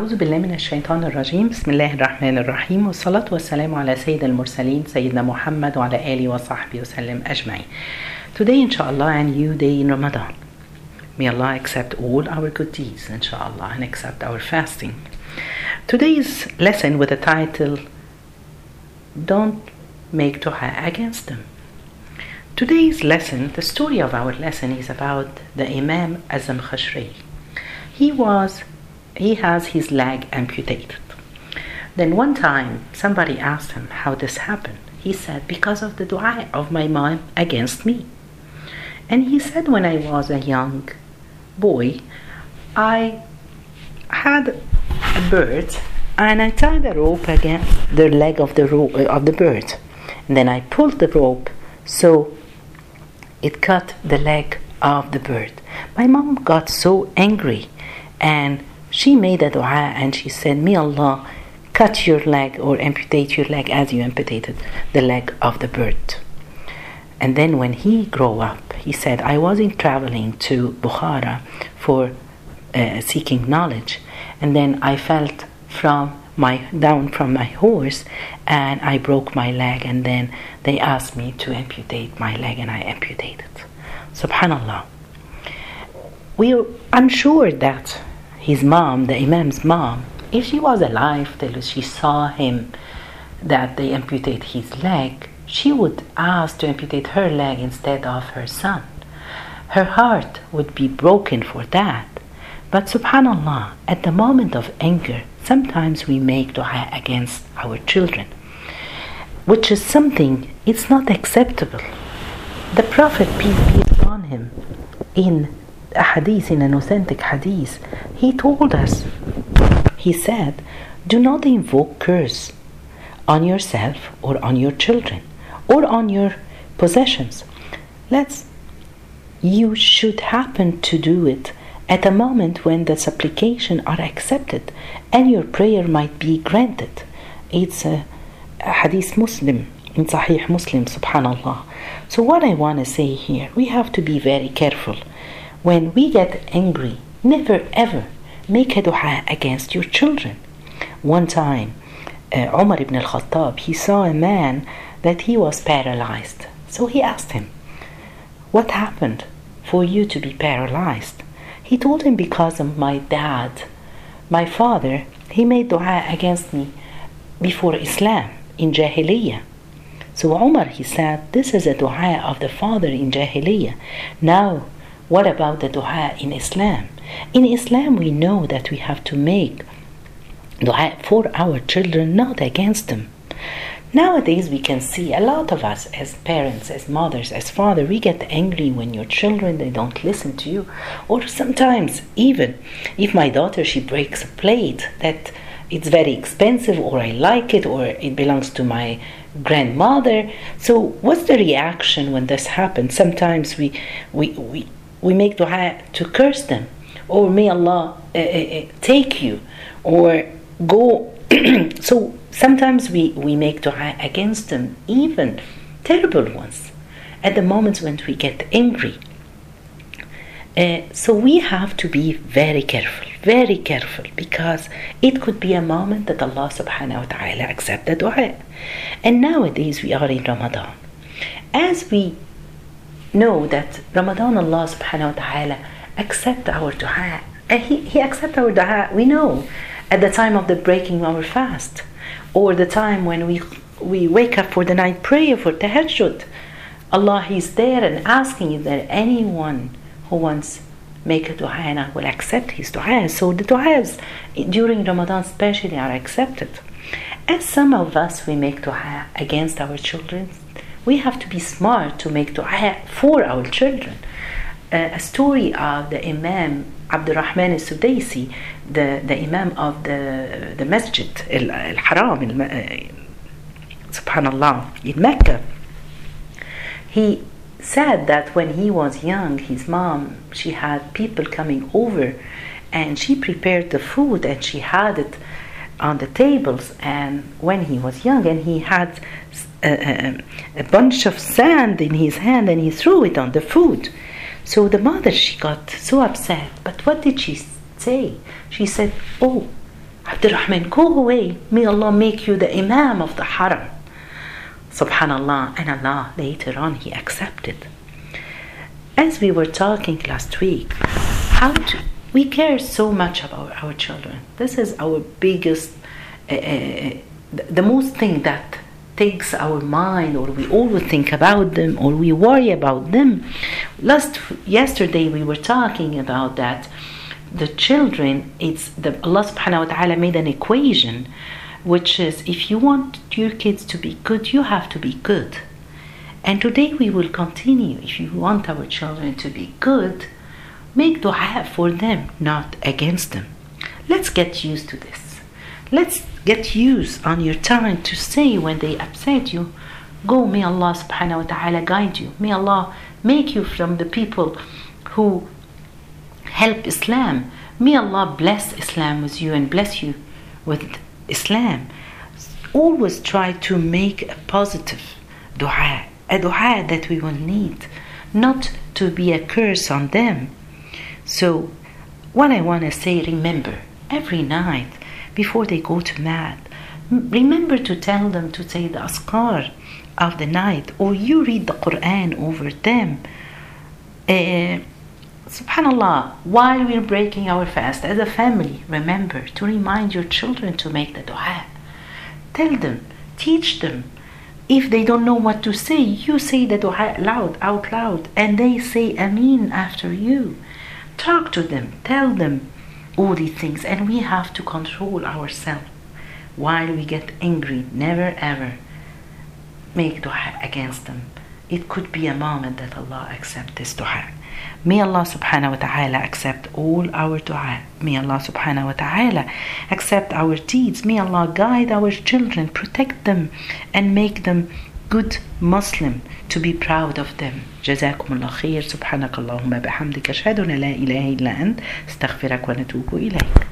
أعوذ بالله من الشيطان الرجيم. بسم الله الرحمن الرحيم. والصلاة والسلام على سيد المرسلين سيدنا محمد وعلى آله وصحبه وسلم أجمعين. Today inshallah a new day in Ramadan. May Allah accept all our good deeds inshallah and accept our fasting. Today's lesson with the title Don't make dua against them. Today's lesson, the story of our lesson is about the Imam Az-Zamakhshari He was he has his leg amputated. Then one time somebody asked him how this happened. He said, Because of the dua of my mom against me. And he said, When I was a young boy, I had a bird and I tied a rope against the leg of the, ro- uh, of the bird. And then I pulled the rope so it cut the leg of the bird. My mom got so angry and she made a dua and she said, May Allah cut your leg or amputate your leg as you amputated the leg of the bird. And then when he grew up, he said, I wasn't traveling to Bukhara for uh, seeking knowledge. And then I felt from my down from my horse and I broke my leg and then they asked me to amputate my leg and I amputated. Subhanallah. We're unsure that his mom, the Imam's mom, if she was alive till she saw him that they amputate his leg, she would ask to amputate her leg instead of her son. Her heart would be broken for that. But subhanallah, at the moment of anger, sometimes we make dua against our children, which is something it's not acceptable. The Prophet, peace be upon him, in a hadith, in an authentic hadith, he told us, he said, do not invoke curse on yourself or on your children or on your possessions. Let's you should happen to do it at a moment when the supplication are accepted and your prayer might be granted. It's a, a hadith Muslim in Sahih Muslim, subhanallah. So what I want to say here, we have to be very careful. When we get angry, never ever make a dua against your children. One time, uh, Umar ibn al-Khattab, he saw a man that he was paralyzed. So he asked him, what happened for you to be paralyzed? He told him because of my dad, my father, he made dua against me before Islam in Jahiliyyah. So Umar he said, This is a dua of the father in Jahiliyyah. Now, what about the dua in Islam? In Islam, we know that we have to make dua for our children, not against them. Nowadays, we can see a lot of us as parents, as mothers, as father, we get angry when your children they don't listen to you, or sometimes even if my daughter she breaks a plate that it's very expensive, or I like it, or it belongs to my grandmother. So, what's the reaction when this happens? Sometimes we we we, we make dua to curse them, or may Allah uh, uh, take you, or go. so sometimes we, we make dua against them, even terrible ones, at the moments when we get angry. Uh, so we have to be very careful, very careful, because it could be a moment that Allah subhanahu wa ta'ala accept the dua. And nowadays we are in Ramadan. As we know that Ramadan Allah subhanahu wa ta'ala accept our dua, and he, he accept our dua, we know at the time of the breaking of our fast or the time when we we wake up for the night prayer for tahajjud. Allah is there and asking is there anyone who wants make a dua and I will accept his dua? So the duas during Ramadan especially are accepted. And some of us we make dua against our children we have to be smart to make dua for our children uh, a story of the Imam Abdurrahman al-Sudaisi, the, the Imam of the, the Masjid al-Haram, uh, subhanallah, in Mecca. He said that when he was young, his mom, she had people coming over and she prepared the food and she had it on the tables and when he was young and he had a, bunch of sand in his hand and he threw it on the food so the mother she got so upset but what did she say she said oh Abdurrahman, go away. May Allah make you the Imam of the Haram. Subhanallah, and Allah later on He accepted. As we were talking last week, how to, we care so much about our children. This is our biggest, uh, the most thing that takes our mind, or we always think about them, or we worry about them. Last yesterday we were talking about that the children. It's the Allah Subhanahu wa Taala made an equation, which is if you want your kids to be good, you have to be good. And today we will continue. If you want our children to be good, make dua for them, not against them. Let's get used to this. Let's get used on your tongue to say when they upset you, go, may Allah subhanahu wa ta'ala guide you. May Allah make you from the people who help Islam. May Allah bless Islam with you and bless you with Islam. Always try to make a positive dua, a dua that we will need, not to be a curse on them. So, what I want to say, remember, every night before they go to mat, remember to tell them to say the adhkar of the night, or you read the Quran over them. Uh, Subhanallah, while we're breaking our fast as a family, remember to remind your children to make the dua. Tell them, teach them. If they don't know what to say, you say the dua loud, out loud, and they say Ameen after you. Talk to them, tell them all these things, and we have to control ourselves while we get angry. Never ever make dua against them. It could be a moment that Allah accept this dua. May Allah subhanahu wa ta'ala accept all our dua. May Allah subhanahu wa ta'ala accept our deeds. May Allah guide our children, protect them, and make them good Muslim to be proud of them. جزاكم الله خير سبحانك اللهم بحمدك أشهد أن لا إله إلا أنت أستغفرك ونتوب إليك